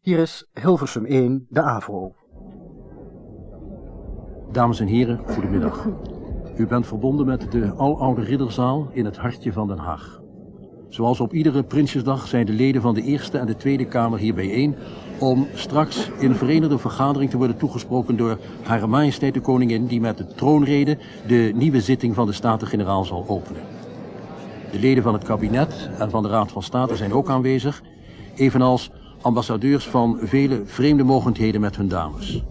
Hier is Hilversum 1, de AVRO. Dames en heren, goedemiddag. U bent verbonden met de aloude ridderzaal in het hartje van Den Haag. Zoals op iedere Prinsjesdag zijn de leden van de Eerste en de Tweede Kamer hier bijeen om straks in verenigde vergadering te worden toegesproken door Hare Majesteit de Koningin die met de troonrede de nieuwe zitting van de Staten-Generaal zal openen. De leden van het kabinet en van de Raad van State zijn ook aanwezig, evenals ambassadeurs van vele vreemde mogendheden met hun dames.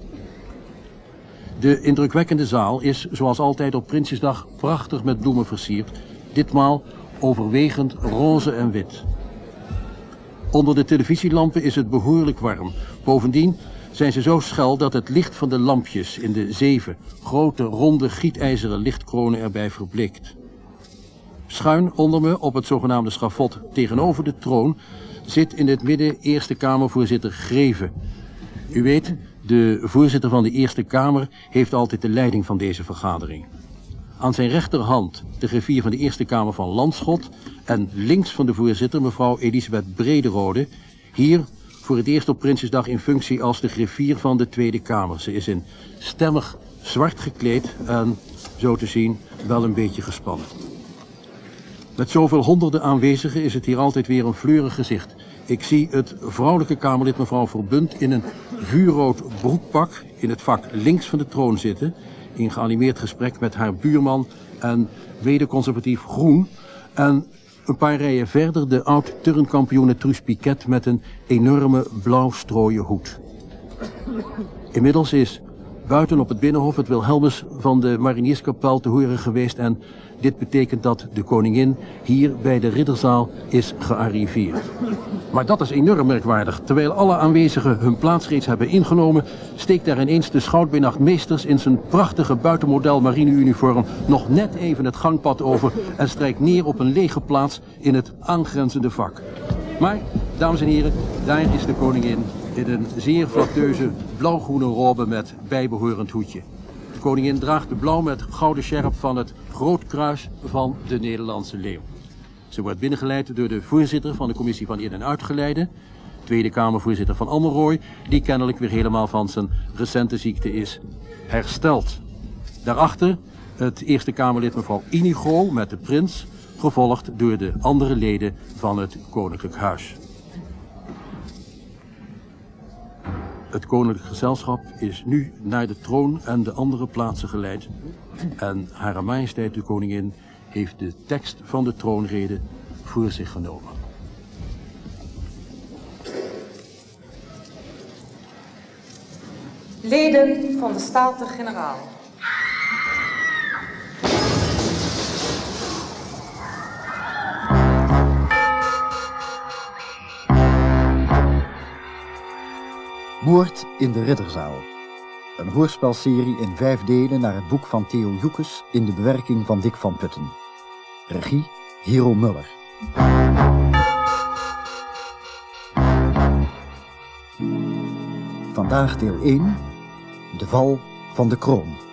De indrukwekkende zaal is, zoals altijd op Prinsjesdag, prachtig met bloemen versierd, ditmaal overwegend roze en wit. Onder de televisielampen is het behoorlijk warm. Bovendien zijn ze zo schel dat het licht van de lampjes in de zeven grote ronde gietijzeren lichtkronen erbij verbleekt. Schuin onder me op het zogenaamde schafot tegenover de troon zit in het midden Eerste Kamervoorzitter Greven. U weet, de voorzitter van de Eerste Kamer heeft altijd de leiding van deze vergadering. Aan zijn rechterhand de griffier van de Eerste Kamer van Landschot en links van de voorzitter mevrouw Elisabeth Brederode, hier voor het eerst op Prinsjesdag in functie als de griffier van de Tweede Kamer. Ze is in stemmig zwart gekleed en, zo te zien, wel een beetje gespannen. Met zoveel honderden aanwezigen is het hier altijd weer een fleurig gezicht. Ik zie het vrouwelijke Kamerlid mevrouw Verbund in een vuurrood broekpak in het vak links van de troon zitten, in geanimeerd gesprek met haar buurman en wederconservatief Groen, en een paar rijen verder de oud-turnkampioene Truus Piquet met een enorme blauw strooien hoed. Inmiddels is buiten op het Binnenhof het Wilhelmus van de Marinierskapel te horen geweest en dit betekent dat de koningin hier bij de ridderzaal is gearriveerd. Maar dat is enorm merkwaardig. Terwijl alle aanwezigen hun plaats reeds hebben ingenomen, steekt daar ineens de schout Meesters in zijn prachtige buitenmodel marineuniform nog net even het gangpad over en strijkt neer op een lege plaats in het aangrenzende vak. Maar, dames en heren, daar is de koningin in een zeer flatteuze blauwgroene robe met bijbehorend hoedje. De koningin draagt de blauw met gouden sjerp van het Grootkruis van de Nederlandse Leeuw. Ze wordt binnengeleid door de voorzitter van de commissie van in- en uitgeleide, Tweede Kamervoorzitter van Ammerooy, die kennelijk weer helemaal van zijn recente ziekte is hersteld. Daarachter het Eerste Kamerlid mevrouw Inigo met de prins, gevolgd door de andere leden van het Koninklijk Huis. Het koninklijk gezelschap is nu naar de troon en de andere plaatsen geleid. En Hare Majesteit de Koningin heeft de tekst van de troonrede voor zich genomen. Leden van de Staten-Generaal. Moord in de Ridderzaal. Een hoorspelserie in vijf delen naar het boek van Theo Joekes in de bewerking van Dick van Putten. Regie Hero Muller. Vandaag deel 1. De val van de kroon.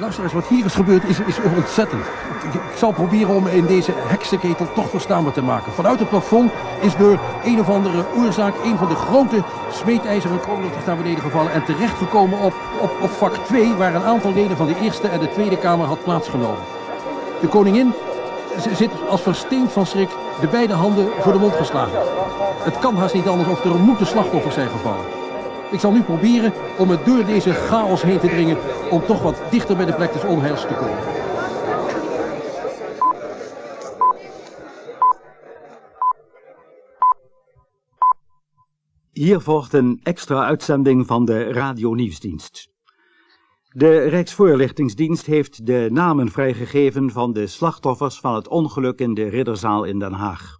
Luister eens, wat hier is gebeurd is, is ontzettend. Ik, ik, zal proberen om in deze heksenketel toch verstaanbaar te maken. Vanuit het plafond is door een of andere oorzaak een van de grote smeedijzeren kronen naar beneden gevallen en terechtgekomen op, op, op vak 2, waar een aantal leden van de Eerste en de Tweede Kamer had plaatsgenomen. De koningin zit als versteend van schrik de beide handen voor de mond geslagen. Het kan haast niet anders of er moeten slachtoffers zijn gevallen. Ik zal nu proberen om het door deze chaos heen te dringen om toch wat dichter bij de plek des onheils te komen. Hier volgt een extra uitzending van de Radio-nieuwsdienst. De Rijksvoorlichtingsdienst heeft de namen vrijgegeven van de slachtoffers van het ongeluk in de Ridderzaal in Den Haag.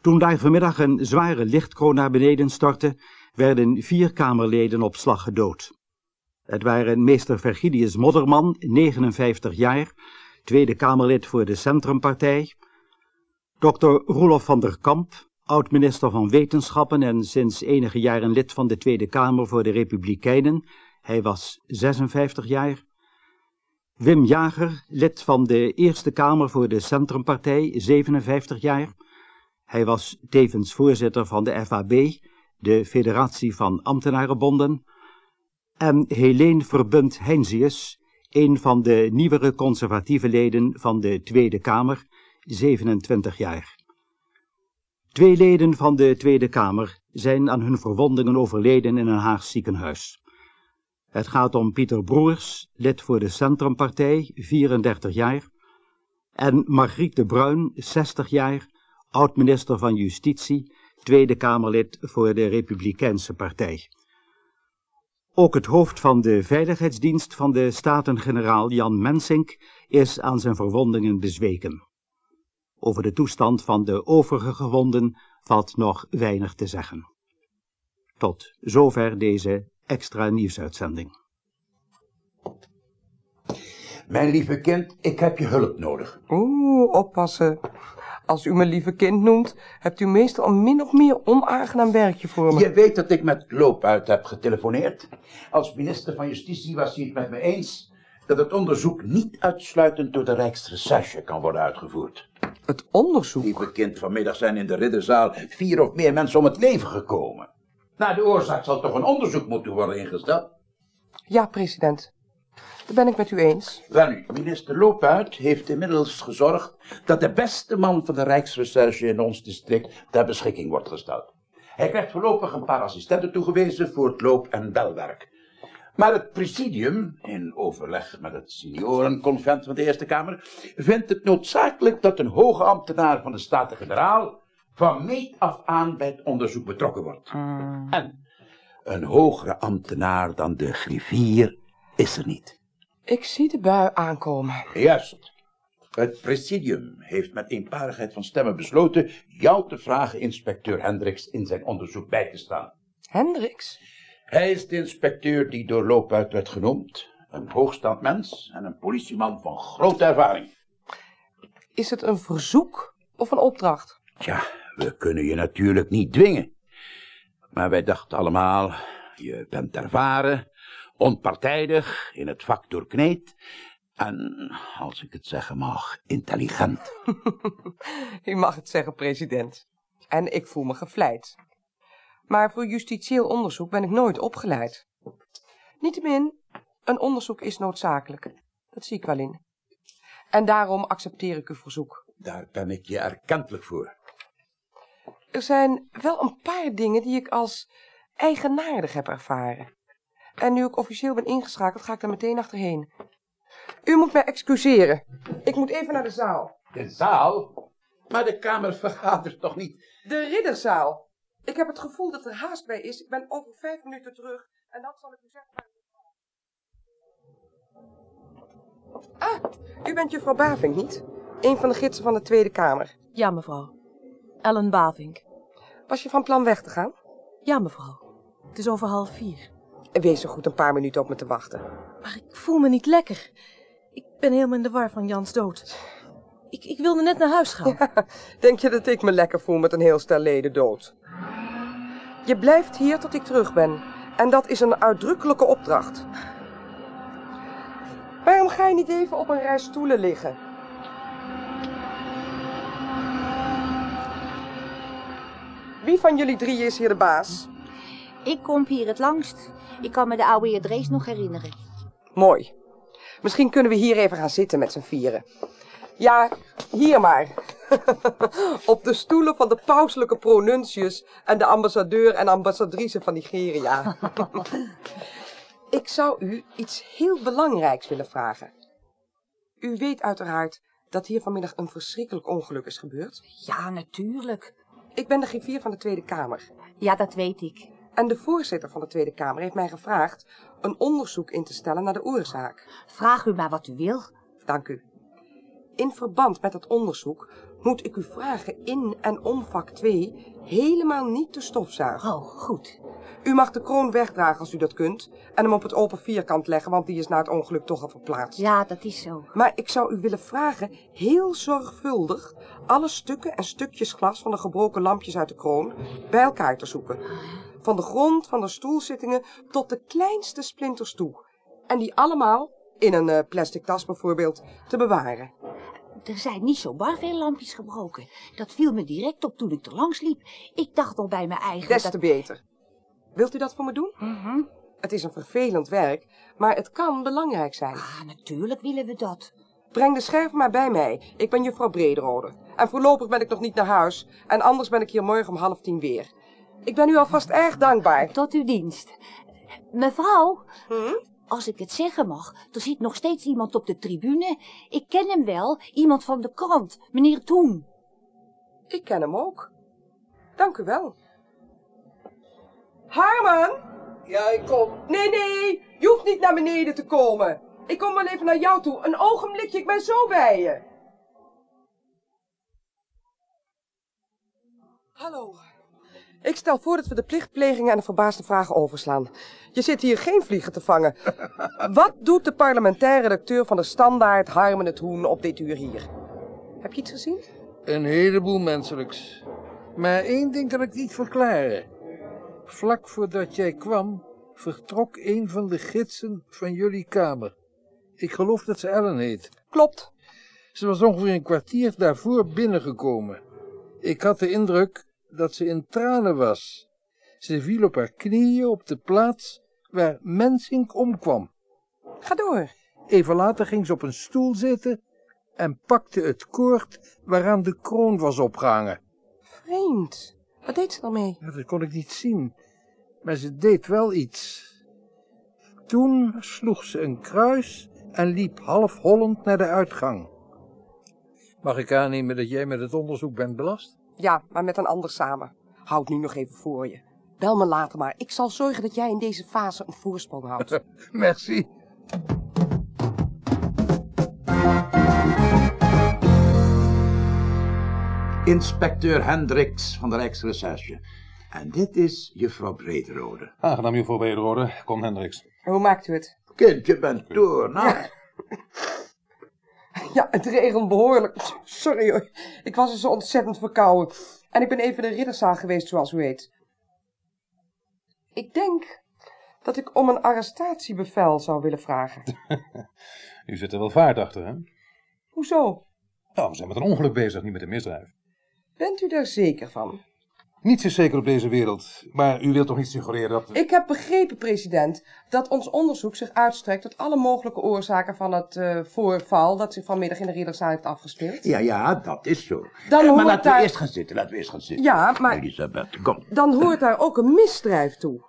Toen daar vanmiddag een zware lichtkroon naar beneden stortte, werden vier Kamerleden op slag gedood. Het waren meester Vergilius Modderman, 59 jaar, Tweede Kamerlid voor de Centrumpartij, Dr. Roelof van der Kamp, oud-minister van Wetenschappen en sinds enige jaren lid van de Tweede Kamer voor de Republikeinen, hij was 56 jaar. Wim Jager, lid van de Eerste Kamer voor de Centrumpartij, 57 jaar. Hij was tevens voorzitter van de FAB, de Federatie van Ambtenarenbonden, en Helene Verbunt Heinzius, een van de nieuwere conservatieve leden van de Tweede Kamer, 27 jaar. Twee leden van de Tweede Kamer zijn aan hun verwondingen overleden in een Haags ziekenhuis. Het gaat om Pieter Broers, lid voor de Centrumpartij, 34 jaar, en Margriet de Bruin, 60 jaar, oud-minister van Justitie, Tweede Kamerlid voor de Republikeinse Partij. Ook het hoofd van de Veiligheidsdienst van de Staten-Generaal Jan Mensink is aan zijn verwondingen bezweken. Over de toestand van de overige gewonden valt nog weinig te zeggen. Tot zover deze extra nieuwsuitzending. Mijn lieve kind, ik heb je hulp nodig. Oeh, oppassen. Als u me lieve kind noemt, hebt u meestal een min of meer onaangenaam werkje voor me. Je weet dat ik met Loopuit heb getelefoneerd. Als minister van Justitie was hij het met me eens dat het onderzoek niet uitsluitend door de Rijksrecherche kan worden uitgevoerd. Het onderzoek? Lieve kind, vanmiddag zijn in de ridderzaal vier of meer mensen om het leven gekomen. Naar de oorzaak zal toch een onderzoek moeten worden ingesteld? Ja, president. Dat ben ik met u eens. Wel nu, minister Loopuit heeft inmiddels gezorgd dat de beste man van de Rijksrecherche in ons district ter beschikking wordt gesteld. Hij krijgt voorlopig een paar assistenten toegewezen voor het loop- en belwerk. Maar het presidium, in overleg met het seniorenconvent van de Eerste Kamer, vindt het noodzakelijk dat een hoge ambtenaar van de Staten-Generaal van meet af aan bij het onderzoek betrokken wordt. En een hogere ambtenaar dan de griffier is er niet. Ik zie de bui aankomen. Juist. Het presidium heeft met eenparigheid van stemmen besloten jou te vragen inspecteur Hendricks in zijn onderzoek bij te staan. Hendricks? Hij is de inspecteur die door Loopuit werd genoemd. Een hoogstaand mens en een politieman van grote ervaring. Is het een verzoek of een opdracht? Tja, we kunnen je natuurlijk niet dwingen. Maar wij dachten allemaal, je bent ervaren, onpartijdig, in het vak doorkneed en, als ik het zeggen mag, intelligent. U mag het zeggen, president. En ik voel me gevleid. Maar voor justitieel onderzoek ben ik nooit opgeleid. Niettemin, een onderzoek is noodzakelijk. Dat zie ik wel in. En daarom accepteer ik uw verzoek. Daar ben ik je erkentelijk voor. Er zijn wel een paar dingen die ik als eigenaardig heb ervaren. En nu ik officieel ben ingeschakeld, ga ik er meteen achterheen. U moet mij excuseren. Ik moet even naar de zaal. De zaal? Maar de Kamer vergadert toch niet? De ridderzaal. Ik heb het gevoel dat er haast bij is. Ik ben over vijf minuten terug. En dan zal ik u zeggen... Ah, u bent juffrouw Bavink, niet? Een van de gidsen van de Tweede Kamer. Ja, mevrouw. Ellen Bavink. Was je van plan weg te gaan? Ja, mevrouw. Het is over half vier. Wees zo goed een paar minuten op me te wachten. Maar ik voel me niet lekker. Ik ben helemaal in de war van Jans dood. Ik, ik wilde net naar huis gaan. Ja, denk je dat ik me lekker voel met een heel stel leden dood? Je blijft hier tot ik terug ben. En dat is een uitdrukkelijke opdracht. Waarom ga je niet even op een rij stoelen liggen? Wie van jullie drie is hier de baas? Ik kom hier het langst. Ik kan me de oude heer Drees nog herinneren. Mooi. Misschien kunnen we hier even gaan zitten met z'n vieren. Ja, hier maar. Op de stoelen van de pauselijke pronuntius en de ambassadeur en ambassadrice van Nigeria. Ik zou u iets heel belangrijks willen vragen. U weet uiteraard dat hier vanmiddag een verschrikkelijk ongeluk is gebeurd. Ja, natuurlijk. Ik ben de griffier van de Tweede Kamer. Ja, dat weet ik. En de voorzitter van de Tweede Kamer heeft mij gevraagd een onderzoek in te stellen naar de oorzaak. Vraag u maar wat u wil. Dank u. In verband met het onderzoek moet ik u vragen in en om vak 2 helemaal niet te stofzuigen. Oh, goed. U mag de kroon wegdragen als u dat kunt en hem op het open vierkant leggen, want die is na het ongeluk toch al verplaatst. Ja, dat is zo. Maar ik zou u willen vragen heel zorgvuldig alle stukken en stukjes glas van de gebroken lampjes uit de kroon bij elkaar te zoeken. Van de grond, van de stoelzittingen tot de kleinste splinters toe. En die allemaal, in een uh, plastic tas bijvoorbeeld, te bewaren. er zijn niet zo bar veel lampjes gebroken. Dat viel me direct op toen ik er langs liep. Ik dacht al bij mijn eigen... Des dat- te beter. Wilt u dat voor me doen? Mhm. Het is een vervelend werk, maar het kan belangrijk zijn. Ah, natuurlijk willen we dat. Breng de scherf maar bij mij. Ik ben juffrouw Brederode. En voorlopig ben ik nog niet naar huis. En anders ben ik hier morgen om half tien weer. Ik ben u alvast erg dankbaar. Tot uw dienst. Mevrouw, Hm? als ik het zeggen mag, er zit nog steeds iemand op de tribune. Ik ken hem wel, iemand van de krant, meneer Toen. Ik ken hem ook. Dank u wel. Harmen? Ja, ik kom. Nee, nee, je hoeft niet naar beneden te komen. Ik kom wel even naar jou toe. Een ogenblikje, ik ben zo bij je. Hallo. Ik stel voor dat we de plichtplegingen en de verbaasde vragen overslaan. Je zit hier geen vliegen te vangen. Wat doet de parlementair redacteur van de Standaard Harmen het Hoen op dit uur hier? Heb je iets gezien? Een heleboel menselijks. Maar één ding kan ik niet verklaren. Vlak voordat jij kwam, vertrok een van de gidsen van jullie kamer. Ik geloof dat ze Ellen heet. Klopt. Ze was ongeveer een kwartier daarvoor binnengekomen. Ik had de indruk dat ze in tranen was. Ze viel op haar knieën op de plaats waar Mensink omkwam. Ga door. Even later ging ze op een stoel zitten en pakte het koord waaraan de kroon was opgehangen. Vreemd. Wat deed ze dan mee? Ja, dat kon ik niet zien, maar ze deed wel iets. Toen sloeg ze een kruis en liep half hollend naar de uitgang. Mag ik aannemen dat jij met het onderzoek bent belast? Ja, maar met een ander samen. Houd nu nog even voor je. Bel me later maar. Ik zal zorgen dat jij in deze fase een voorsprong houdt. Merci. Inspecteur Hendricks van de Rijksrecherche. En dit is juffrouw Brederode. Aangenaam, juffrouw Brederode. Kom, Hendricks. Hoe maakt u het? Kind, je bent door. Nou, Ja, het regent behoorlijk. Sorry hoor. Ik was er zo ontzettend verkouden. En ik ben even de ridderzaal geweest, zoals u weet. Ik denk dat ik om een arrestatiebevel zou willen vragen. U zit er wel vaart achter, hè? Hoezo? Nou, we zijn met een ongeluk bezig, niet met een misdrijf. Bent u daar zeker van? Niets is zeker op deze wereld, maar u wilt toch niet suggereren dat... Ik heb begrepen, president, dat ons onderzoek zich uitstrekt tot alle mogelijke oorzaken van het eh, voorval dat zich vanmiddag in de ridderzaal heeft afgespeeld. ja, ja, dat is zo. Dan Eh, maar hoort laten daar- we eerst gaan zitten, laten we eerst gaan zitten. Ja, maar Elisabeth, kom. dan hoort daar ook een misdrijf toe.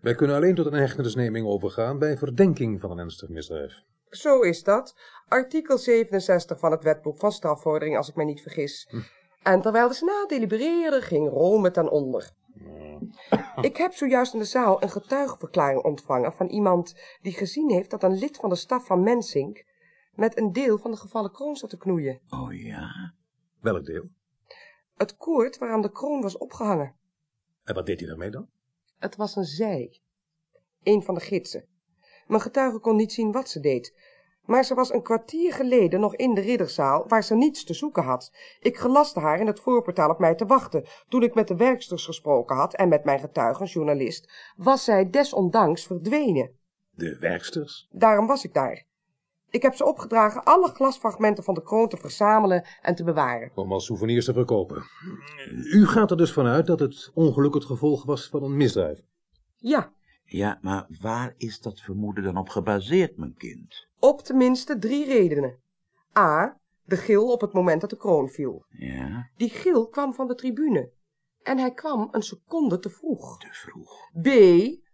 Wij kunnen alleen tot een hechtenisneming overgaan bij verdenking van een ernstig misdrijf. Zo is dat. Artikel 67 van het wetboek van strafvordering, als ik mij niet vergis. En terwijl de Senaat delibereerde, ging Rome ten onder. Ik heb zojuist in de zaal een getuigenverklaring ontvangen van iemand die gezien heeft dat een lid van de staf van Mensink met een deel van de gevallen kroon zat te knoeien. Oh ja? Welk deel? Het koord waaraan de kroon was opgehangen. En wat deed hij daarmee dan? Het was een zij. Een van de gidsen. Mijn getuige kon niet zien wat ze deed. Maar ze was een kwartier geleden nog in de ridderzaal, waar ze niets te zoeken had. Ik gelaste haar in het voorportaal op mij te wachten. Toen ik met de werksters gesproken had en met mijn getuige, een journalist, was zij desondanks verdwenen. De werksters? Daarom was ik daar. Ik heb ze opgedragen alle glasfragmenten van de kroon te verzamelen en te bewaren. Om als souvenirs te verkopen. U gaat er dus vanuit dat het ongeluk het gevolg was van een misdrijf. Ja, Ja, maar waar is dat vermoeden dan op gebaseerd, mijn kind? Op tenminste drie redenen. A. De gil op het moment dat de kroon viel. Ja, Die gil kwam van de tribune. En hij kwam een seconde te vroeg. te vroeg. B.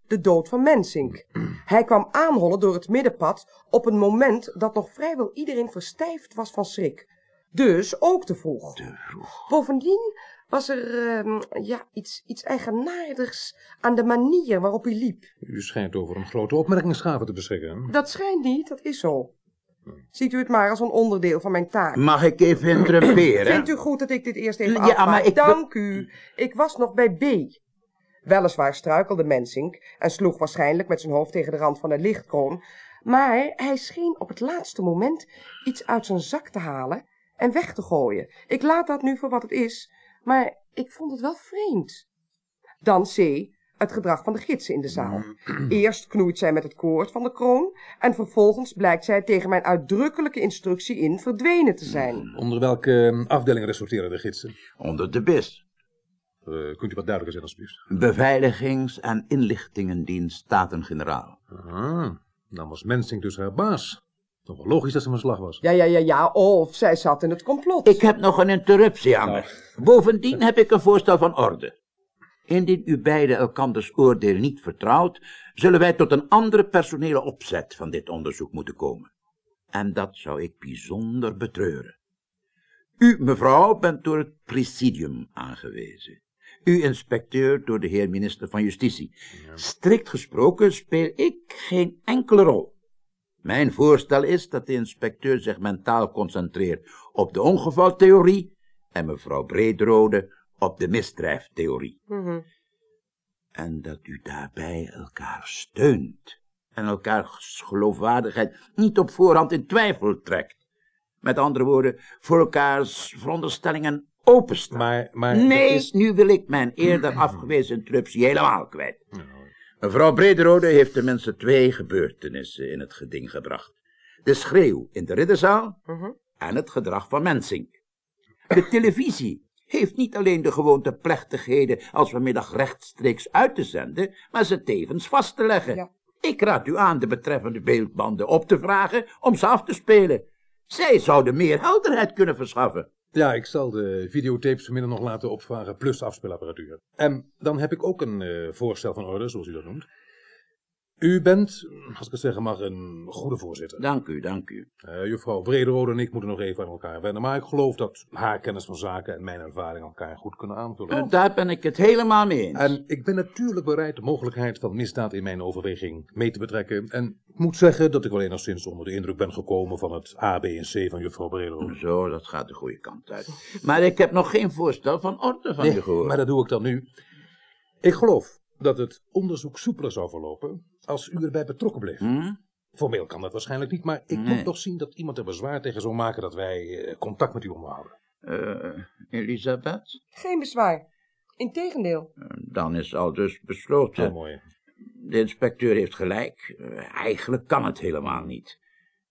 De dood van Mensink. Hij kwam aanhollen door het middenpad op een moment dat nog vrijwel iedereen verstijfd was van schrik. Dus ook te vroeg. Te vroeg. Bovendien was er ehm, ja, iets, iets eigenaardigs aan de manier waarop hij liep. U schijnt over een grote opmerkingsgave te beschikken. Dat schijnt niet, dat is zo. Ziet u het maar als een onderdeel van mijn taak. Mag ik even interrumperen? Vindt u goed dat ik dit eerst even Ja, afmaak? maar ik- Dank u. Ik was nog bij B. Weliswaar struikelde Mensink en sloeg waarschijnlijk met zijn hoofd tegen de rand van de lichtkroon, maar hij scheen op het laatste moment iets uit zijn zak te halen en weg te gooien. Ik laat dat nu voor wat het is, maar ik vond het wel vreemd. Dan C. het gedrag van de gidsen in de zaal. Eerst knoeit zij met het koord van de kroon en vervolgens blijkt zij tegen mijn uitdrukkelijke instructie in verdwenen te zijn. Onder welke eh, afdeling ressorteren de gidsen? Onder de BIS. Eh, kunt u wat duidelijker zijn, alsjeblieft? Beveiligings- en inlichtingendienst Staten-Generaal. Ah, dan was Mensing dus haar baas. Toch wel logisch dat ze van slag was. Ja, ja, ja, ja, of zij zat in het complot. Ik heb nog een interruptie, hangen. Bovendien heb ik een voorstel van orde. Indien u beiden elkanders oordeel niet vertrouwt, zullen wij tot een andere personele opzet van dit onderzoek moeten komen. En dat zou ik bijzonder betreuren. U, mevrouw, bent door het presidium aangewezen. U, inspecteur, door de heer minister van Justitie. Strikt gesproken speel ik geen enkele rol. Mijn voorstel is dat de inspecteur zich mentaal concentreert op de ongevaltheorie en mevrouw Brederode op de misdrijftheorie. Mhm. En dat u daarbij elkaar steunt en elkaars geloofwaardigheid niet op voorhand in twijfel trekt. Met andere woorden, voor elkaars veronderstellingen openstaan. Maar, maar nee, is... nu wil ik mijn eerder afgewezen interruptie helemaal kwijt. Mevrouw Brederode heeft tenminste twee gebeurtenissen in het geding gebracht. De schreeuw in de ridderzaal Mhm. en het gedrag van Mensink. De televisie heeft niet alleen de gewoonte plechtigheden als vanmiddag rechtstreeks uit te zenden, maar ze tevens vast te leggen. Ja. Ik raad u aan de betreffende beeldbanden op te vragen om ze af te spelen. Zij zouden meer helderheid kunnen verschaffen. Ja, ik zal de videotapes vanmiddag nog laten opvragen, plus afspeelapparatuur. En dan heb ik ook een eh, voorstel van orde, zoals u dat noemt. U bent, als ik het zeggen mag, een goede voorzitter. Dank u, dank u. Eh, juffrouw Brederode en ik moeten nog even aan elkaar wennen, maar ik geloof dat haar kennis van zaken en mijn ervaring elkaar goed kunnen aanvullen. En daar ben ik het helemaal mee eens. En ik ben natuurlijk bereid de mogelijkheid van misdaad in mijn overweging mee te betrekken. En ik moet zeggen dat ik wel enigszins onder de indruk ben gekomen van het A, B en C van juffrouw Brederode. Zo, dat gaat de goede kant uit. Maar ik heb nog geen voorstel van orde van Nee, gehoord. maar dat doe ik dan nu. Ik geloof dat het onderzoek soepeler zou verlopen als u erbij betrokken bleef. Hm? Formeel kan dat waarschijnlijk niet, maar ik Nee. moet toch zien dat iemand er bezwaar tegen zou maken dat wij eh, contact met u onderhouden. Eh, Elisabeth? Geen bezwaar. Integendeel. Eh, Dan is al dus besloten. Heel mooi. De inspecteur heeft gelijk. Eigenlijk kan het helemaal niet.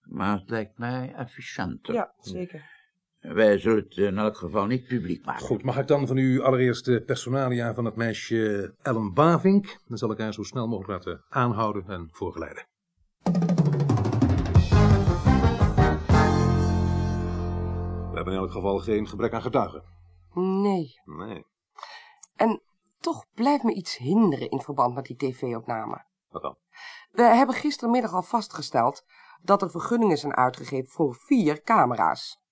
Maar het lijkt mij efficiënter. Ja, zeker. Wij zullen het in elk geval niet publiek maken. Goed, mag ik dan van u allereerst de personalia van het meisje Ellen Bavink? Dan zal ik haar zo snel mogelijk laten aanhouden en voorgeleiden. We hebben in elk geval geen gebrek aan getuigen. Nee. Nee. En toch blijft me iets hinderen in verband met die tv-opname. Wat dan? We hebben gistermiddag al vastgesteld dat er vergunningen zijn uitgegeven voor vier camera's.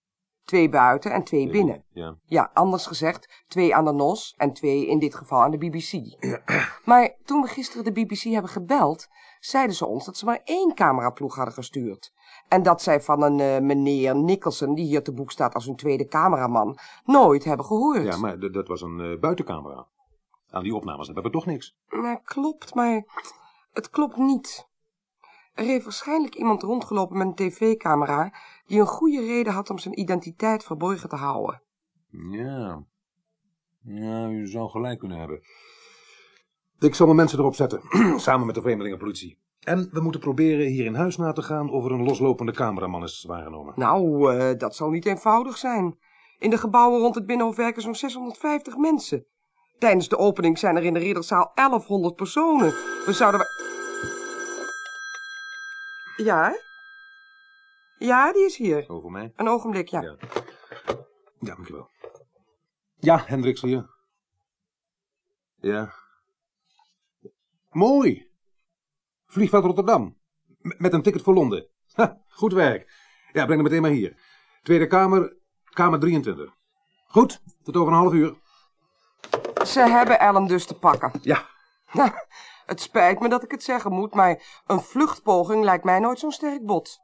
Twee buiten en twee binnen. Ja. Ja, anders gezegd, twee aan de NOS en twee in dit geval aan de BBC. Maar toen we gisteren de BBC hebben gebeld, zeiden ze ons dat ze maar één cameraploeg hadden gestuurd. En dat zij van een eh, meneer Nicholson, die hier te boek staat als hun tweede cameraman, nooit hebben gehoord. Ja, maar dat was een eh, buitencamera. Aan die opnames hebben we toch niks. Nou, klopt, maar het klopt niet. Er heeft waarschijnlijk iemand rondgelopen met een tv-camera die een goede reden had om zijn identiteit verborgen te houden. Ja. Ja, u zou gelijk kunnen hebben. Ik zal mijn mensen erop zetten, samen met de vreemdelingenpolitie. En we moeten proberen hier in huis na te gaan of er een loslopende cameraman is waargenomen. Nou, eh, dat zal niet eenvoudig zijn. In de gebouwen rond het Binnenhof werken zo'n 650 mensen. Tijdens de opening zijn er in de ridderzaal 1100 personen. We zouden... Ja? Ja, die is hier. Over mij? Een ogenblik, ja. Ja. Ja, dankjewel. Ja, Hendricks hier. Ja. Mooi. Vliegveld Rotterdam. M- met een ticket voor Londen. Ha, goed werk. Ja, breng hem meteen maar hier. Tweede Kamer, Kamer 23. Goed, tot over een half uur. Ze hebben Ellen dus te pakken. Ja. Het spijt me dat ik het zeggen moet, maar een vluchtpoging lijkt mij nooit zo'n sterk bod.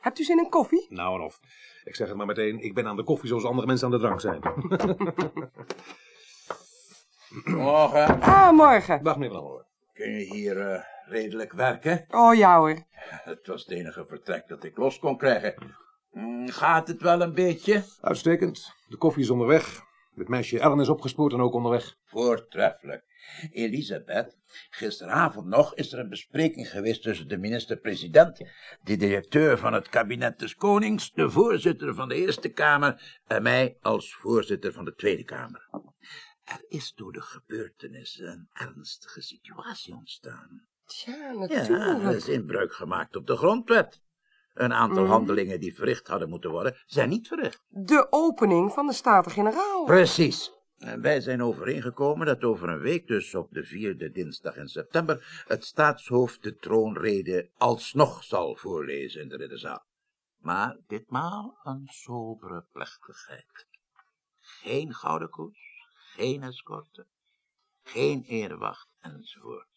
Hebt u zin in koffie? Nou en of. Ik zeg het maar meteen, ik ben aan de koffie zoals andere mensen aan de drank zijn. Morgen. Ah, morgen. Dag meneer Van Hoorn. Kun je hier eh, redelijk werken? Oh, ja hoor. Het was het enige vertrek dat ik los kon krijgen. Mm, gaat het wel een beetje? Uitstekend. De koffie is onderweg. Het meisje Ellen is opgespoord en ook onderweg. Voortreffelijk. Elisabeth, gisteravond nog is er een bespreking geweest tussen de minister-president, de directeur van het kabinet des Konings, de voorzitter van de Eerste Kamer en mij als voorzitter van de Tweede Kamer. Er is door de gebeurtenissen een ernstige situatie ontstaan. Tja, Ja, natuurlijk. er is inbreuk gemaakt op de grondwet. Een aantal Mhm. handelingen die verricht hadden moeten worden, zijn niet verricht. De opening van de Staten-Generaal. Precies. En wij zijn overeengekomen dat over een week, dus op de vierde dinsdag in september, het staatshoofd de troonrede alsnog zal voorlezen in de ridderzaal. Maar ditmaal een sobere plechtigheid. Geen gouden koets, geen escorte, geen erewacht enzovoort.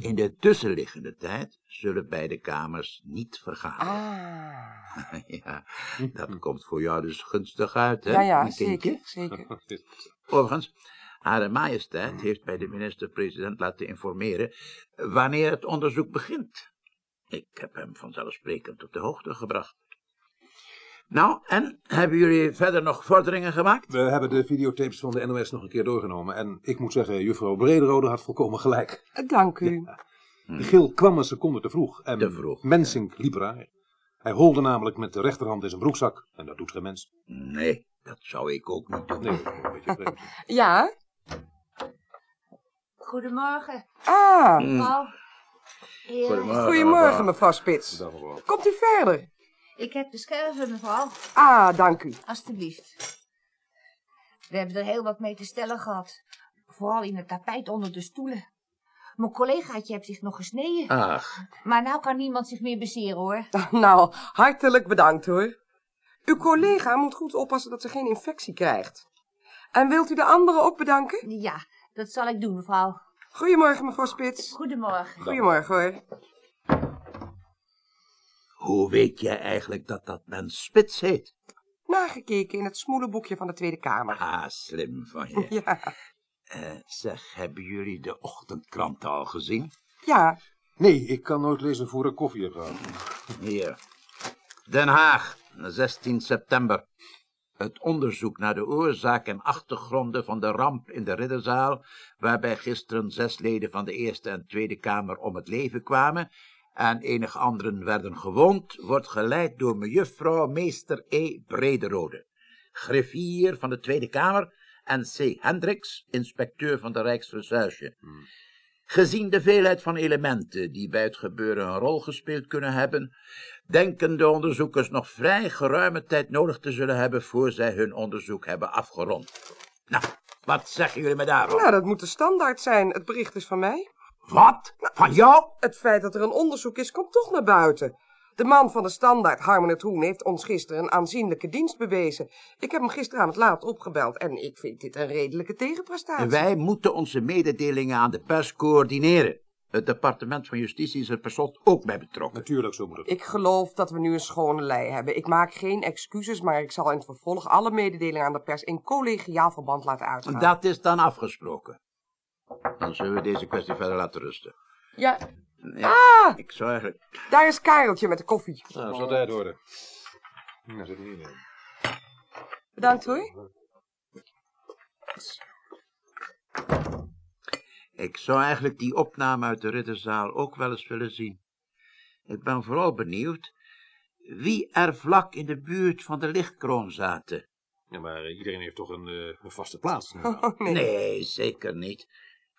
In de tussenliggende tijd zullen beide kamers niet vergaderen. Ah. ja, dat komt voor jou dus gunstig uit, hè? Ja, ja, zeker, zeker. Overigens, Hare Majesteit heeft bij de minister-president laten informeren wanneer het onderzoek begint. Ik heb hem vanzelfsprekend op de hoogte gebracht. Nou, en hebben jullie verder nog vorderingen gemaakt? We hebben de videotapes van de NOS nog een keer doorgenomen. En ik moet zeggen, juffrouw Brederode had volkomen gelijk. Dank u. De gil kwam een seconde te vroeg. En Te vroeg. Mensink liep raar. Hij holde namelijk met de rechterhand in zijn broekzak. En dat doet geen mens. Nee, dat zou ik ook niet doen. Nee, dat is een beetje vreemd. Ja? Goedemorgen, Ah, mevrouw. Heren. Goedemorgen. goedemorgen mevrouw Spits. Mevrouw. Komt u verder? Ik heb de scherven, mevrouw. Ah, dank u. Alsjeblieft. We hebben er heel wat mee te stellen gehad. Vooral in het tapijt onder de stoelen. Mijn collegaatje heeft zich nog gesneden. Ach, Maar nou kan niemand zich meer bezeren, hoor. Nou, hartelijk bedankt hoor. Uw collega moet goed oppassen dat ze geen infectie krijgt. En wilt u de anderen ook bedanken? Ja, dat zal ik doen, mevrouw. Goedemorgen mevrouw Spits. Goedemorgen. Goedemorgen hoor. Hoe weet jij eigenlijk dat dat mens Spits heet? Nagekeken in het smoelenboekje van de Tweede Kamer. Ah, slim van je. Ja, Eh, zeg, hebben jullie de ochtendkrant al gezien? ja. Nee, ik kan nooit lezen voor ik koffie heb gehad. Hier. Den Haag, 16 september. Het onderzoek naar de oorzaak en achtergronden van de ramp in de Ridderzaal, waarbij gisteren zes leden van de Eerste en Tweede Kamer om het leven kwamen en enig anderen werden gewond, wordt geleid door mejuffrouw meester E. Brederode, griffier van de Tweede Kamer, en C. Hendricks, inspecteur van de Rijksrecherche. Gezien de veelheid van elementen die bij het gebeuren een rol gespeeld kunnen hebben, denken de onderzoekers nog vrij geruime tijd nodig te zullen hebben voor zij hun onderzoek hebben afgerond. Nou, wat zeggen jullie me daarop? Nou, dat moet de standaard zijn. Het bericht is van mij. Wat? Van jou? Het feit dat er een onderzoek is, komt toch naar buiten. De man van de standaard, Harmen het Hoen, heeft ons gisteren een aanzienlijke dienst bewezen. Ik heb hem gisteravond laat opgebeld en ik vind dit een redelijke tegenprestatie. Wij moeten onze mededelingen aan de pers coördineren. Het departement van Justitie is er per slot ook bij betrokken. Natuurlijk, zo moet het. Ik geloof dat we nu een schone lei hebben. Ik maak geen excuses, maar ik zal in het vervolg alle mededelingen aan de pers in collegiaal verband laten uitgaan. Dat is dan afgesproken. Dan zullen we deze kwestie verder laten rusten. Ja, Ja, Ah! ik zou eigenlijk... daar is Kareltje met de koffie. Nou, zal tijd worden. Nou, zit er niet in. Bedankt hoor. Ik zou eigenlijk die opname uit de ridderzaal ook wel eens willen zien. Ik ben vooral benieuwd wie er vlak in de buurt van de lichtkroon zaten. Ja, maar eh, iedereen heeft toch een, eh, een vaste plaats. Oh, nee. Nee, zeker niet.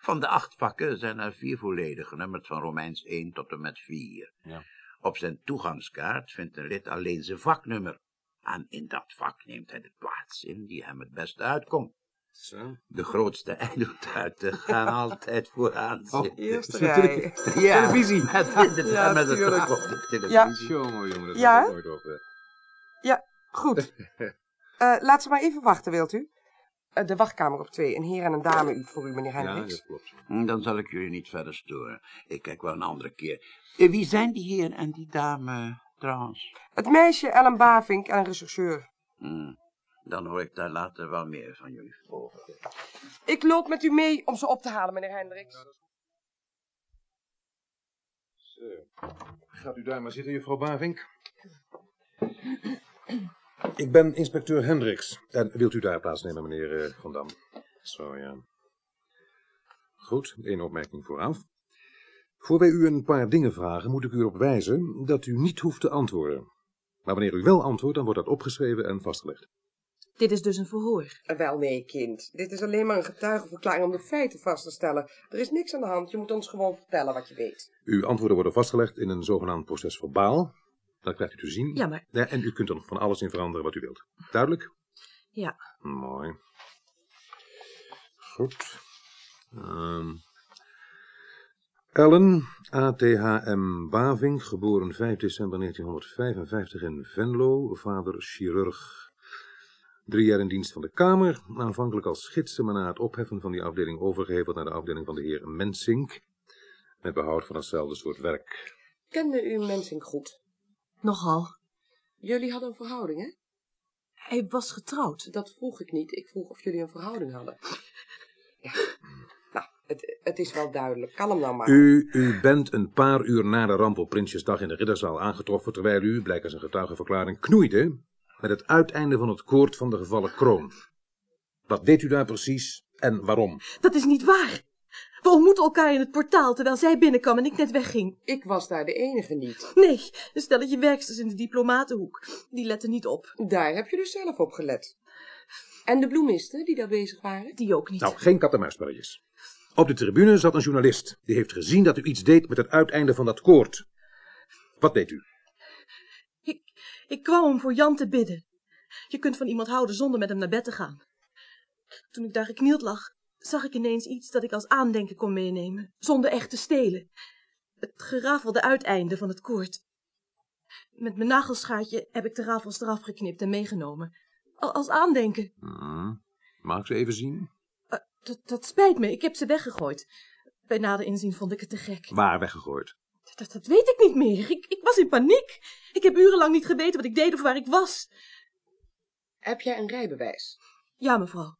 Van de acht vakken zijn er vier volledig, genummerd van Romeins 1 tot en met 4. Ja. Op zijn toegangskaart vindt een lid alleen zijn vaknummer. En in dat vak neemt hij de plaats in die hem het beste uitkomt. Zo. De grootste ijdeltuiten gaan altijd vooraan Oh, zitten. Eerste Zit rij. Ja, televisie. Met, met, Ja, met het op de televisie. Ja. Jongen, jongen, dat Ja? nooit op. eh. Ja, goed. Eh, laat ze maar even wachten, wilt u? Eh, de wachtkamer op twee. Een heer en een dame u, voor u, meneer Ja, Hendricks. dat klopt. Hm, Dan zal ik jullie niet verder storen. Ik kijk wel een andere keer. Eh, Wie zijn die heer en die dame trouwens? Het meisje Ellen Bavink en een rechercheur. Hm, Dan hoor ik daar later wel meer van jullie over. Ik loop met u mee om ze op te halen, meneer Hendricks. Zo. Gaat u daar maar zitten, juffrouw Bavink. Ik ben inspecteur Hendricks. En wilt u daar plaatsnemen, meneer eh, Van Dam? Zo, ja. Goed, één opmerking vooraf. Voor wij u een paar dingen vragen, moet ik u erop wijzen dat u niet hoeft te antwoorden. Maar wanneer u wel antwoordt, dan wordt dat opgeschreven en vastgelegd. Dit is dus een verhoor. Eh, Wel nee, kind. Dit is alleen maar een getuigenverklaring om de feiten vast te stellen. Er is niks aan de hand. Je moet ons gewoon vertellen wat je weet. Uw antwoorden worden vastgelegd in een zogenaamd proces verbaal. Dat krijgt u te zien. Ja, maar... Ja, en u kunt er nog van alles in veranderen wat u wilt. Duidelijk? Ja. Mooi. Goed. Ehm Ellen, ATHM Baving, geboren 5 december 1955 in Venlo, vader chirurg. Drie jaar in dienst van de Kamer, aanvankelijk als gidsen, maar na het opheffen van die afdeling overgeheveld naar de afdeling van de heer Mensink, met behoud van hetzelfde soort werk. Kende u Mensing goed? Nogal. Jullie hadden een verhouding, hè? Hij was getrouwd. Dat vroeg ik niet. Ik vroeg of jullie een verhouding hadden. Ja. Nou, het, het is wel duidelijk. Kalm nou maar. U, u bent een paar uur na de ramp op Prinsjesdag in de Ridderzaal aangetroffen, terwijl u, blijkens een getuigenverklaring, knoeide met het uiteinde van het koord van de gevallen kroon. Wat deed u daar precies en waarom? Dat is niet waar. We ontmoetten elkaar in het portaal terwijl zij binnenkwam en ik net wegging. Ik was daar de enige niet. Nee, een stelletje werksters in de diplomatenhoek. Die letten niet op. Daar heb je dus zelf op gelet. En de bloemisten die daar bezig waren? Die ook niet. Nou, geen kat-en-muisspelletjes. Op de tribune zat een journalist. Die heeft gezien dat u iets deed met het uiteinde van dat koord. Wat deed u? Ik, ik kwam om voor Jan te bidden. Je kunt van iemand houden zonder met hem naar bed te gaan. Toen ik daar geknield lag, zag ik ineens iets dat ik als aandenken kon meenemen, zonder echt te stelen. Het gerafelde uiteinde van het koord. Met mijn nagelschaartje heb ik de rafels eraf geknipt en meegenomen. Al- Als aandenken. Hmm. Mag ik ze even zien? Eh, dat, dat spijt me, ik heb ze weggegooid. Bij nader inzien vond ik het te gek. Waar weggegooid? Dat, dat weet ik niet meer. Ik, ik was in paniek. Ik heb urenlang niet geweten wat ik deed of waar ik was. Heb jij een rijbewijs? Ja, mevrouw.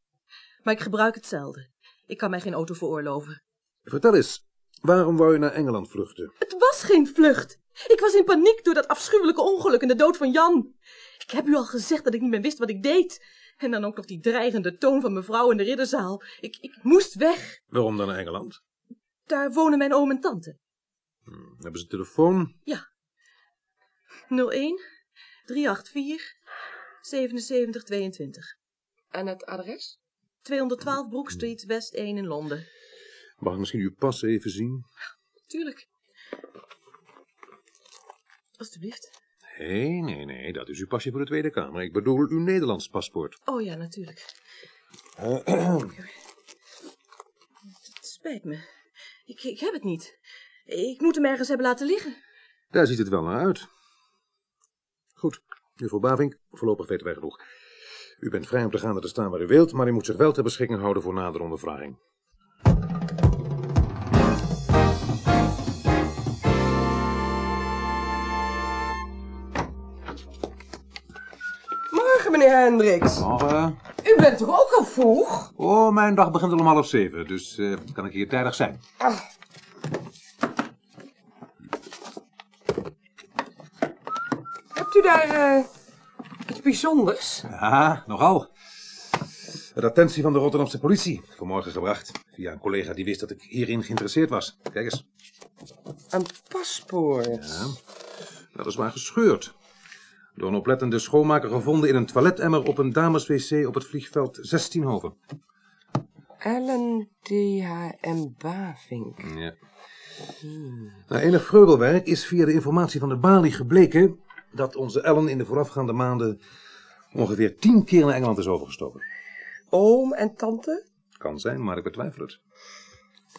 Maar ik gebruik het zelden. Ik kan mij geen auto veroorloven. Vertel eens, waarom wou je naar Engeland vluchten? Het was geen vlucht. Ik was in paniek door dat afschuwelijke ongeluk en de dood van Jan. Ik heb u al gezegd dat ik niet meer wist wat ik deed. En dan ook nog die dreigende toon van mevrouw in de ridderzaal. Ik, ik moest weg. Waarom dan naar Engeland? Daar wonen mijn oom en tante. Hmm. Hebben ze telefoon? Ja. 01 384 7722. En het adres? 212 Brook Street, West 1 in Londen. Mag ik misschien uw pas even zien? Tuurlijk. Alsjeblieft. Nee, nee, nee, dat is uw pasje voor de Tweede Kamer. Ik bedoel uw Nederlands paspoort. Oh ja, natuurlijk. Het spijt me. Ik, ik heb het niet. Ik moet hem ergens hebben laten liggen. Daar ziet het wel naar uit. Goed, juffrouw Bavink, voorlopig weten wij genoeg. U bent vrij om te gaan en te staan waar u wilt, maar u moet zich wel ter beschikking houden voor nadere ondervraging. Morgen, meneer Hendricks. Morgen. U bent toch ook al vroeg? Oh, mijn dag begint al om half zeven, dus eh, kan ik hier tijdig zijn. Ah. Hebt u daar eh, iets bijzonders? Ja, nogal. De attentie van de Rotterdamse politie, vanmorgen gebracht. Via een collega die wist dat ik hierin geïnteresseerd was. Kijk eens. Een paspoort. Ja, dat is maar gescheurd. Door een oplettende schoonmaker gevonden in een toiletemmer op een dameswc op het vliegveld 16 Hoven. Ellen D.H.M. Bavink. Ja. Na enig vreugelwerk is via de informatie van de balie gebleken dat onze Ellen in de voorafgaande maanden ongeveer tien keer naar Engeland is overgestoken. Oom en tante? Kan zijn, maar ik betwijfel het.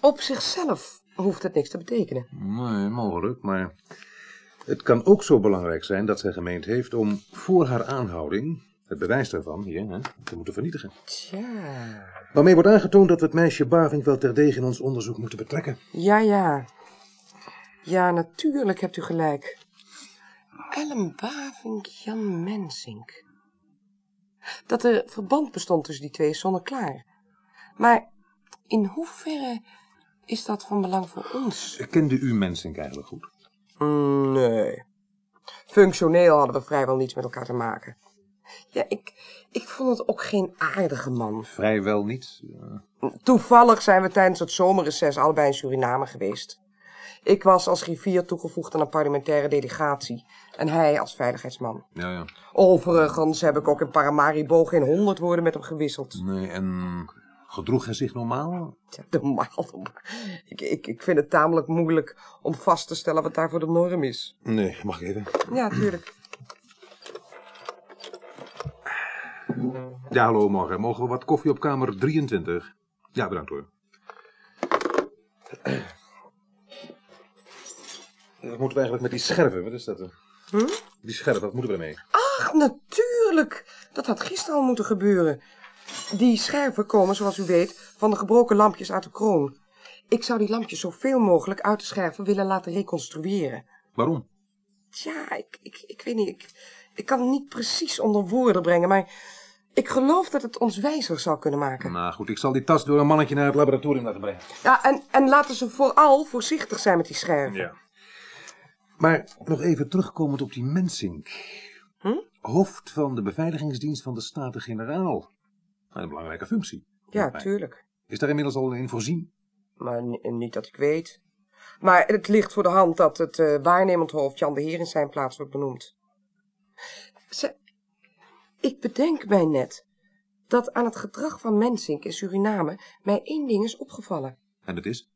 Op zichzelf hoeft het niks te betekenen. Nee, mogelijk, maar het kan ook zo belangrijk zijn dat zij gemeend heeft om voor haar aanhouding het bewijs daarvan hier hè, te moeten vernietigen. Tja. Waarmee wordt aangetoond dat we het meisje Bavink wel terdege in ons onderzoek moeten betrekken. Ja, ja. Ja, natuurlijk hebt u gelijk. Ellen Bavink, Jan Mensink. Dat er verband bestond tussen die twee is zonneklaar. Maar in hoeverre is dat van belang voor ons? Kende u Mensink eigenlijk goed? Nee. Functioneel hadden we vrijwel niets met elkaar te maken. Ja, ik, ik vond het ook geen aardige man. Vrijwel niet. Toevallig zijn we tijdens het zomerreces allebei in Suriname geweest. Ik was als griffier toegevoegd aan een parlementaire delegatie. En hij als veiligheidsman. Ja, ja. Overigens heb ik ook in Paramaribo geen honderd woorden met hem gewisseld. Nee, en gedroeg hij zich normaal? Ja, normaal. Ik, ik, ik vind het tamelijk moeilijk om vast te stellen wat daar voor de norm is. Nee, mag ik even? Ja, tuurlijk. Ja, hallo, morgen. Mogen we wat koffie op kamer 23? Ja, bedankt hoor. Wat moeten we eigenlijk met die scherven? Wat is dat? Hm? Die scherven, wat moeten we ermee? Ach, natuurlijk. Dat had gisteren al moeten gebeuren. Die scherven komen, zoals u weet, van de gebroken lampjes uit de kroon. Ik zou die lampjes zoveel mogelijk uit de scherven willen laten reconstrueren. Waarom? Tja, ik, ik, ik weet niet. Ik, ik kan het niet precies onder woorden brengen, maar ik geloof dat het ons wijzer zou kunnen maken. Nou goed, ik zal die tas door een mannetje naar het laboratorium laten brengen. Ja, en, en laten ze vooral voorzichtig zijn met die scherven. Ja. Maar nog even terugkomend op die Mensink. Hm? Hoofd van de beveiligingsdienst van de Staten-Generaal. Een belangrijke functie. Ja, tuurlijk. Is daar inmiddels al in voorzien? Maar ni- niet dat ik weet. Maar het ligt voor de hand dat het eh, waarnemend hoofd Jan de Heer in zijn plaats wordt benoemd. Ze, ik bedenk mij net dat aan het gedrag van Mensink in Suriname mij één ding is opgevallen. En dat is?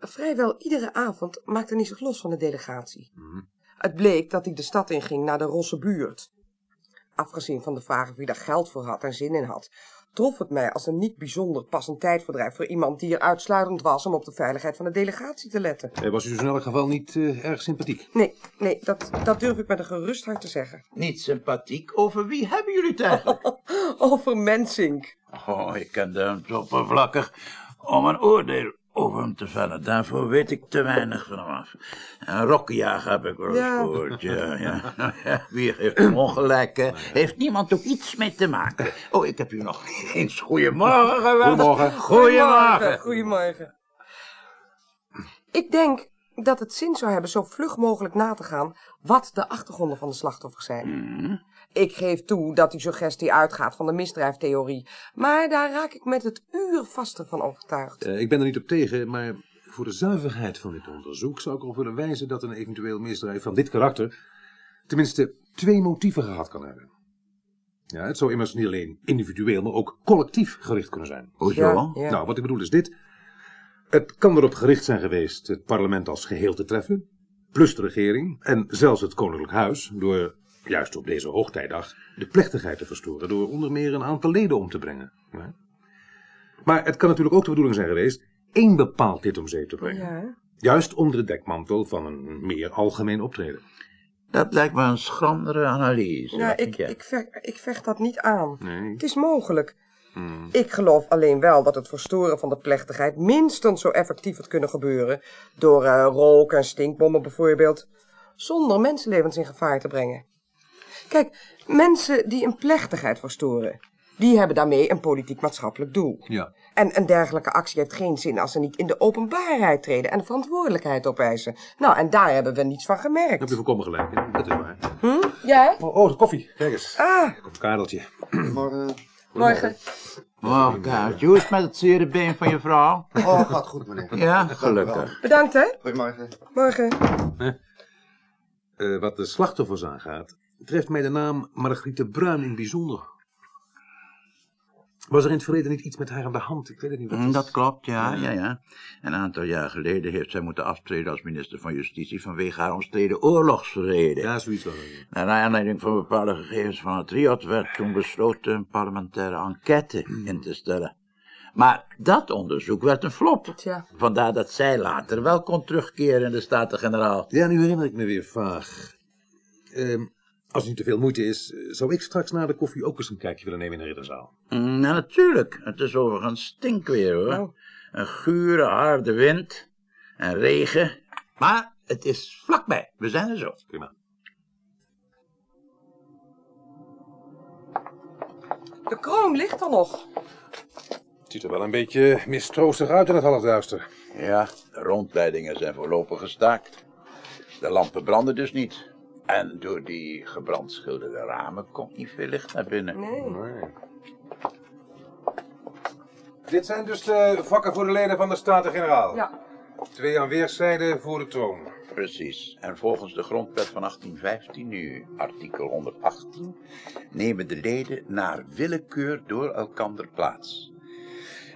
Vrijwel iedere avond maakte hij zich los van de delegatie. Mhm. Het bleek dat hij de stad inging naar de Rosse buurt. Afgezien van de vraag of hij daar geld voor had en zin in had, trof het mij als een niet bijzonder passend tijdverdrijf voor iemand die er uitsluitend was om op de veiligheid van de delegatie te letten. Hij was u dus in elk geval niet eh, erg sympathiek. Nee, nee, dat, dat durf ik met een gerust hart te zeggen. Niet sympathiek. Over wie hebben jullie het eigenlijk? Over Mensink. Oh, ik ken hem te oppervlakkig om een oordeel over hem te vellen. Daarvoor weet ik te weinig van hem af. Een rokkenjager heb ik wel eens Ja. gehoord, ja, ja. Wie heeft hem ongelijk, hè? Heeft niemand ook iets mee te maken? Oh, ik heb u nog eens goedemorgen gewenst. Goedemorgen. Goedemorgen. Goedemorgen. Ik denk dat het zin zou hebben zo vlug mogelijk na te gaan wat de achtergronden van de slachtoffers zijn. Mhm. Ik geef toe dat die suggestie uitgaat van de misdrijftheorie, maar daar raak ik met het uur vaster van overtuigd. Eh, ik ben er niet op tegen, maar voor de zuiverheid van dit onderzoek zou ik erop willen wijzen dat een eventueel misdrijf van dit karakter tenminste twee motieven gehad kan hebben. Ja, het zou immers niet alleen individueel, maar ook collectief gericht kunnen zijn. Hoezo? Ja, ja. Nou, wat ik bedoel is dit. Het kan erop gericht zijn geweest het parlement als geheel te treffen, plus de regering en zelfs het koninklijk huis, door juist op deze hoogtijdag de plechtigheid te verstoren, door onder meer een aantal leden om te brengen. Ja. Maar het kan natuurlijk ook de bedoeling zijn geweest één bepaald lid om zeep te brengen. Ja. Juist onder de dekmantel van een meer algemeen optreden. Dat lijkt me een schrandere analyse. Ja, ik, ik, vecht, ik vecht dat niet aan. Nee. Het is mogelijk. Hmm. Ik geloof alleen wel dat het verstoren van de plechtigheid minstens zo effectief had kunnen gebeuren. Door eh, rook en stinkbommen bijvoorbeeld. Zonder mensenlevens in gevaar te brengen. Kijk, mensen die een plechtigheid verstoren, die hebben daarmee een politiek-maatschappelijk doel. Ja. En een dergelijke actie heeft geen zin als ze niet in de openbaarheid treden en de verantwoordelijkheid opeisen. Nou, en daar hebben we niets van Daar heb gemerkt. je volkomen gelijk in. Dat is waar. Hm? Ja? Oh, oh, de koffie. Kijk eens. Ah, Komt een kadeltje. Morgen. morgen. Oh, Kaartje, hoe is het met het zere been van je vrouw? Oh, gaat goed, meneer. Ja, gelukkig. Bedankt, hè? Goedemorgen. Morgen. Eh, wat de slachtoffers aangaat, treft mij de naam Margriete Bruin in het bijzonder. Was er in het verleden niet iets met haar aan de hand? Ik weet het niet. Wat Mm, is- Dat klopt, ja, ja, ja. Een aantal jaar geleden heeft zij moeten aftreden als minister van Justitie vanwege haar omstreden oorlogsverleden. Ja, zoiets wel. Naar aanleiding van bepaalde gegevens van het RIOT werd toen besloten een parlementaire enquête in te stellen. Maar dat onderzoek werd een flop. Tja. Vandaar dat zij later wel kon terugkeren in de Staten-Generaal. Ja, nu herinner ik me weer vaag. Ehm, als het niet te veel moeite is, eh, zou ik straks na de koffie ook eens een kijkje willen nemen in de ridderzaal. Mm, Ja, natuurlijk. Het is overigens stinkweer, hoor. Oh. Een gure, harde wind en regen. Maar het is vlakbij. We zijn er zo. Prima. De kroon ligt er nog. Het ziet er wel een beetje mistroostig uit in het halfduister. Ja, de rondleidingen zijn voorlopig gestaakt. De lampen branden dus niet. En door die gebrandschilderde ramen komt niet veel licht naar binnen. Nee. Dit zijn dus de vakken voor de leden van de Staten-Generaal. Ja. Twee aan weerszijden voor de troon. Precies. En volgens de grondwet van 1815, nu artikel 118, nemen de leden naar willekeur door elkander plaats.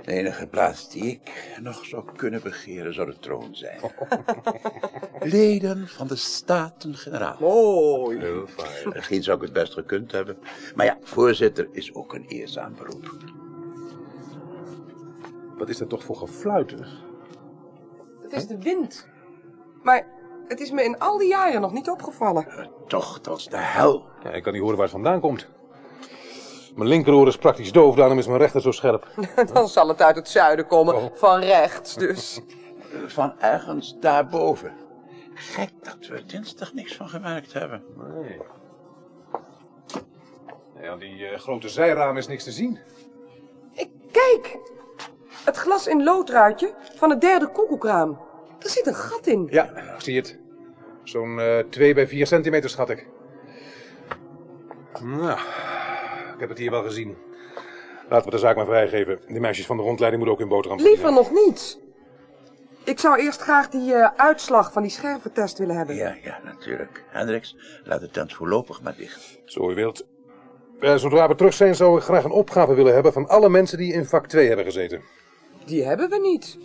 De enige plaats die ik nog zou kunnen begeren zou de troon zijn. leden van de Staten-Generaal. Mooi. Heel fijn. Misschien zou ik het best gekund hebben. Maar ja, voorzitter is ook een eerzaam beroep. Wat is dat toch voor gefluiter? Het is de wind. Maar het is me in al die jaren nog niet opgevallen. Tocht als de hel. Ja, ik kan niet horen waar het vandaan komt. Mijn linkeroor is praktisch doof, daarom is mijn rechter zo scherp. Dan zal het uit het zuiden komen, van rechts dus. Van ergens daarboven. Gek dat we dinsdag niks van gemerkt hebben. Nee. Nee, aan die eh, grote zijramen is niks te zien. Kijk, het glas in loodruitje van het derde koekoekraam. Er zit een gat in. Ja, ik zie het. Zo'n eh 2 bij 4 centimeter, schat ik. Nou, ik heb het hier wel gezien. Laten we de zaak maar vrijgeven. Die meisjes van de rondleiding moeten ook in boterham Liever nog niet. Ik zou eerst graag die eh, uitslag van die scherventest willen hebben. Ja, ja, natuurlijk. Hendricks, laat de tent voorlopig maar dicht. Zo u wilt. Eh, zodra we terug zijn, zou ik graag een opgave willen hebben van alle mensen die in vak 2 hebben gezeten. Die hebben we niet.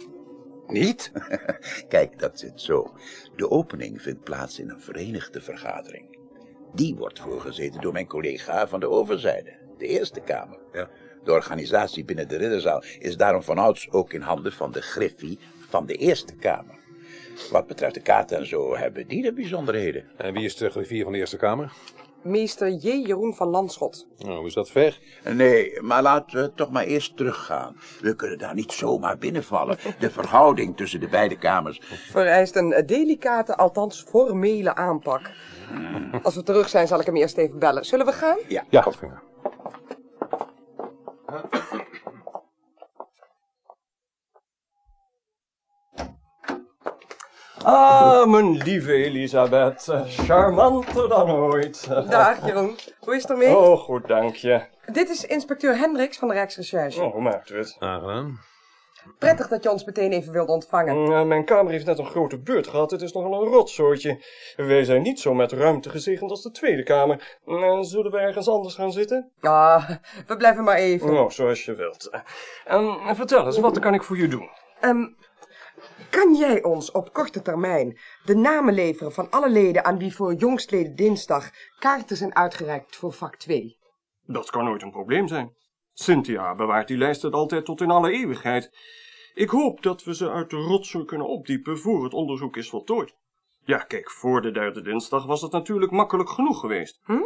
Niet? Kijk, dat zit zo. De opening vindt plaats in een verenigde vergadering. Die wordt voorgezeten door mijn collega van de overzijde, de Eerste Kamer. Ja. De organisatie binnen de ridderzaal is daarom vanouds ook in handen van de griffie van de Eerste Kamer. Wat betreft de kaarten en zo hebben die de bijzonderheden. En wie is de griffier van de Eerste Kamer? Meester J. Jeroen van Landschot. Nou, is dat ver? Nee, maar laten we toch maar eerst teruggaan. We kunnen daar niet zomaar binnenvallen. De verhouding tussen de beide kamers. Vereist een delicate, althans formele aanpak. Als we terug zijn, zal ik hem eerst even bellen. Zullen we gaan? Ja. Ja, ik. Ah, mijn lieve Elisabeth. Charmanter dan ooit. Dag Jeroen. Hoe is het ermee? Oh, goed, dank je. Dit is inspecteur Hendricks van de Rijksrecherche. Oh, hoe maakt u het? Aangenaam. Prettig dat je ons meteen even wilt ontvangen. Mm, mijn kamer heeft net een grote beurt gehad. Het is nogal een rotzootje. Wij zijn niet zo met ruimte gezegend als de Tweede Kamer. Mm, zullen we ergens anders gaan zitten? Ah, we blijven maar even. Oh, zoals je wilt. En vertel eens, wat kan ik voor je doen? Ehm, kan jij ons op korte termijn de namen leveren van alle leden aan wie voor jongstleden dinsdag kaarten zijn uitgereikt voor vak 2? Dat kan nooit een probleem zijn. Cynthia bewaart die lijsten altijd tot in alle eeuwigheid. Ik hoop dat we ze uit de rotzooi kunnen opdiepen voor het onderzoek is voltooid. Ja, kijk, voor de derde dinsdag was het natuurlijk makkelijk genoeg geweest. Hm?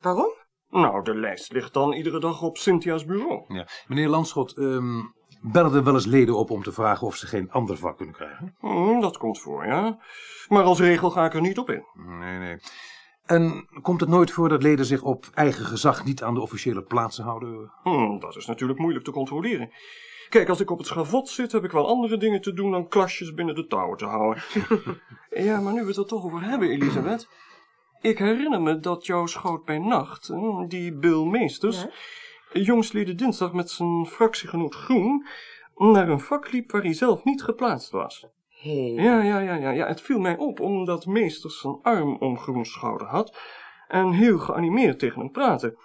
Waarom? Nou, de lijst ligt dan iedere dag op Cynthia's bureau. Ja. Meneer Landschot, ehm bellen er wel eens leden op om te vragen of ze geen ander vak kunnen krijgen? Hm, dat komt voor, ja. Maar als regel ga ik er niet op in. Nee, nee. En komt het nooit voor dat leden zich op eigen gezag niet aan de officiële plaatsen houden? Hm, dat is natuurlijk moeilijk te controleren. Kijk, als ik op het schavot zit, heb ik wel andere dingen te doen dan klasjes binnen de touwen te houden. ja, maar nu we het er toch over hebben, Elisabeth. Ik herinner me dat jouw schout bij nacht, hm, die Bill Meesters, jongsleden dinsdag met zijn fractiegenoot Groen, naar een vak liep waar hij zelf niet geplaatst was. Hey. Ja, ja, ja, ja, ja. Het viel mij op omdat Meesters zijn arm om Groens schouder had en heel geanimeerd tegen hem praatte.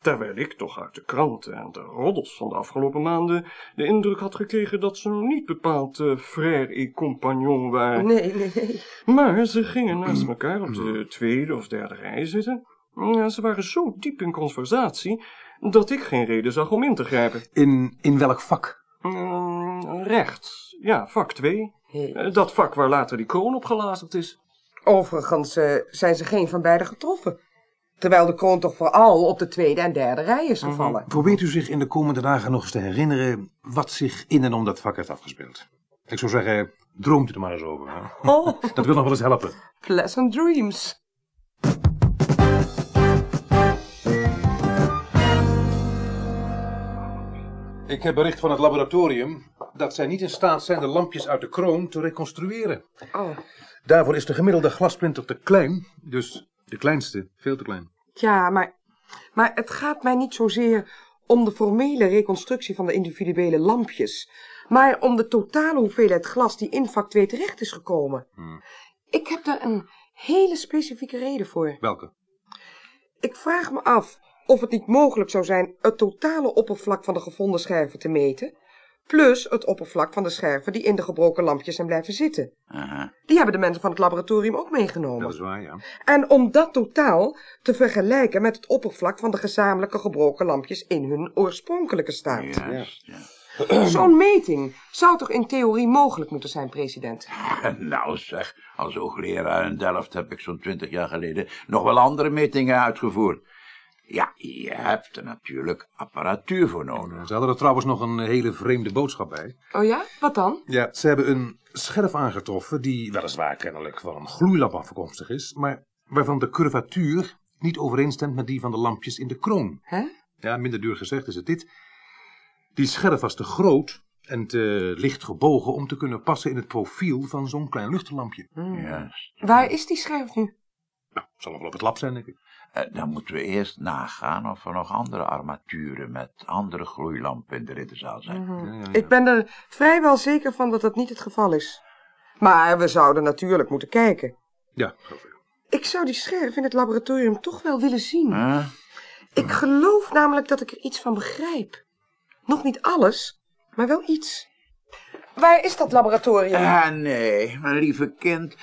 Terwijl ik toch uit de kranten en de roddels van de afgelopen maanden de indruk had gekregen dat ze niet bepaald uh, frère et compagnon waren. Nee, nee, nee. Maar ze gingen naast elkaar op de tweede of derde rij zitten. Ja, ze waren zo diep in conversatie dat ik geen reden zag om in te grijpen. In, in welk vak? Mm, recht. Ja, vak 2. Hey. Eh, Dat vak waar later die kroon op gelazerd is. Overigens eh, zijn ze geen van beiden getroffen. Terwijl de kroon toch vooral op de tweede en derde rij is gevallen. Probeert u zich in de komende dagen nog eens te herinneren wat zich in en om dat vak heeft afgespeeld? Ik zou zeggen, droomt u er maar eens over. Hè? Oh, Dat wil nog wel eens helpen. pleasant dreams. Ik heb bericht van het laboratorium dat zij niet in staat zijn de lampjes uit de kroon te reconstrueren. Oh, Daarvoor is de gemiddelde glasprinter te klein, dus De kleinste, veel te klein. Ja, maar, maar het gaat mij niet zozeer om de formele reconstructie van de individuele lampjes, maar om de totale hoeveelheid glas die in vak 2 terecht is gekomen. Hmm. Ik heb daar een hele specifieke reden voor. Welke? Ik vraag me af of het niet mogelijk zou zijn het totale oppervlak van de gevonden scherven te meten, plus het oppervlak van de scherven die in de gebroken lampjes zijn blijven zitten. Aha. Die hebben de mensen van het laboratorium ook meegenomen. Dat is waar, ja. En om dat totaal te vergelijken met het oppervlak van de gezamenlijke gebroken lampjes in hun oorspronkelijke staat. Juist, ja. Zo'n meting zou toch in theorie mogelijk moeten zijn, president? Nou zeg, als hoogleraar in Delft heb ik zo'n twintig jaar geleden nog wel andere metingen uitgevoerd. Ja, je hebt er natuurlijk apparatuur voor nodig. Ze hadden er trouwens nog een hele vreemde boodschap bij. Oh ja? Wat dan? Ja, ze hebben een scherf aangetroffen die weliswaar kennelijk van een gloeilamp afkomstig is, maar waarvan de curvatuur niet overeenstemt met die van de lampjes in de kroon. Hè? Ja, minder duur gezegd is het dit. Die scherf was te groot en te licht gebogen om te kunnen passen in het profiel van zo'n klein luchtlampje. Juist. Waar is die scherf nu? Nou, zal nog wel op het lab zijn, denk ik. Eh, Dan moeten we eerst nagaan of er nog andere armaturen met andere gloeilampen in de ridderzaal zijn. Mhm. Ik ben er vrijwel zeker van dat dat niet het geval is. Maar we zouden natuurlijk moeten kijken. Ja, ik. Ik zou die scherf in het laboratorium toch wel willen zien. Huh? Ik geloof namelijk dat ik er iets van begrijp. Nog niet alles, maar wel iets. Waar is dat laboratorium? Ah, nee, mijn lieve kind.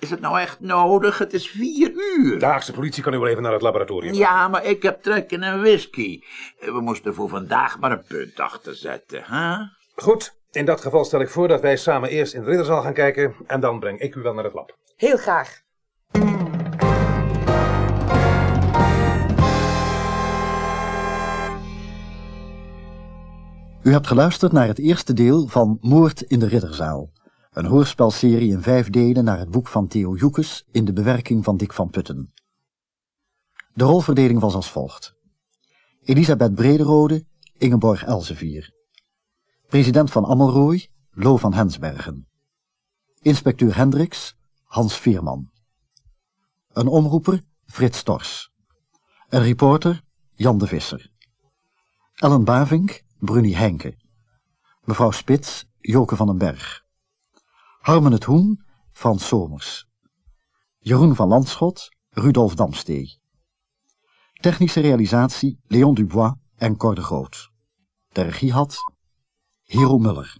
Is het nou echt nodig? Het is vier uur. De Haagse politie kan u wel even naar het laboratorium. Ja, maar ik heb trek in een whisky. We moesten voor vandaag maar een punt achter zetten, hè? Goed, in dat geval stel ik voor dat wij samen eerst in de ridderzaal gaan kijken en dan breng ik u wel naar het lab. Heel graag. U hebt geluisterd naar het eerste deel van Moord in de Ridderzaal. Een hoorspelserie in vijf delen naar het boek van Theo Joekes in de bewerking van Dick van Putten. De rolverdeling was als volgt. Elisabeth Brederode, Ingeborg Elsevier. President van Ammelrooy, Lo van Hensbergen. Inspecteur Hendricks, Hans Vierman. Een omroeper, Frits Tors. Een reporter, Jan de Visser. Ellen Bavink, Bruni Henke. Mevrouw Spits, Joke van den Berg. Harmen het Hoen, Frans Somers. Jeroen van Landschot, Rudolf Damstee. Technische realisatie, Leon Dubois en Cor de Groot. De regie had Hero Muller.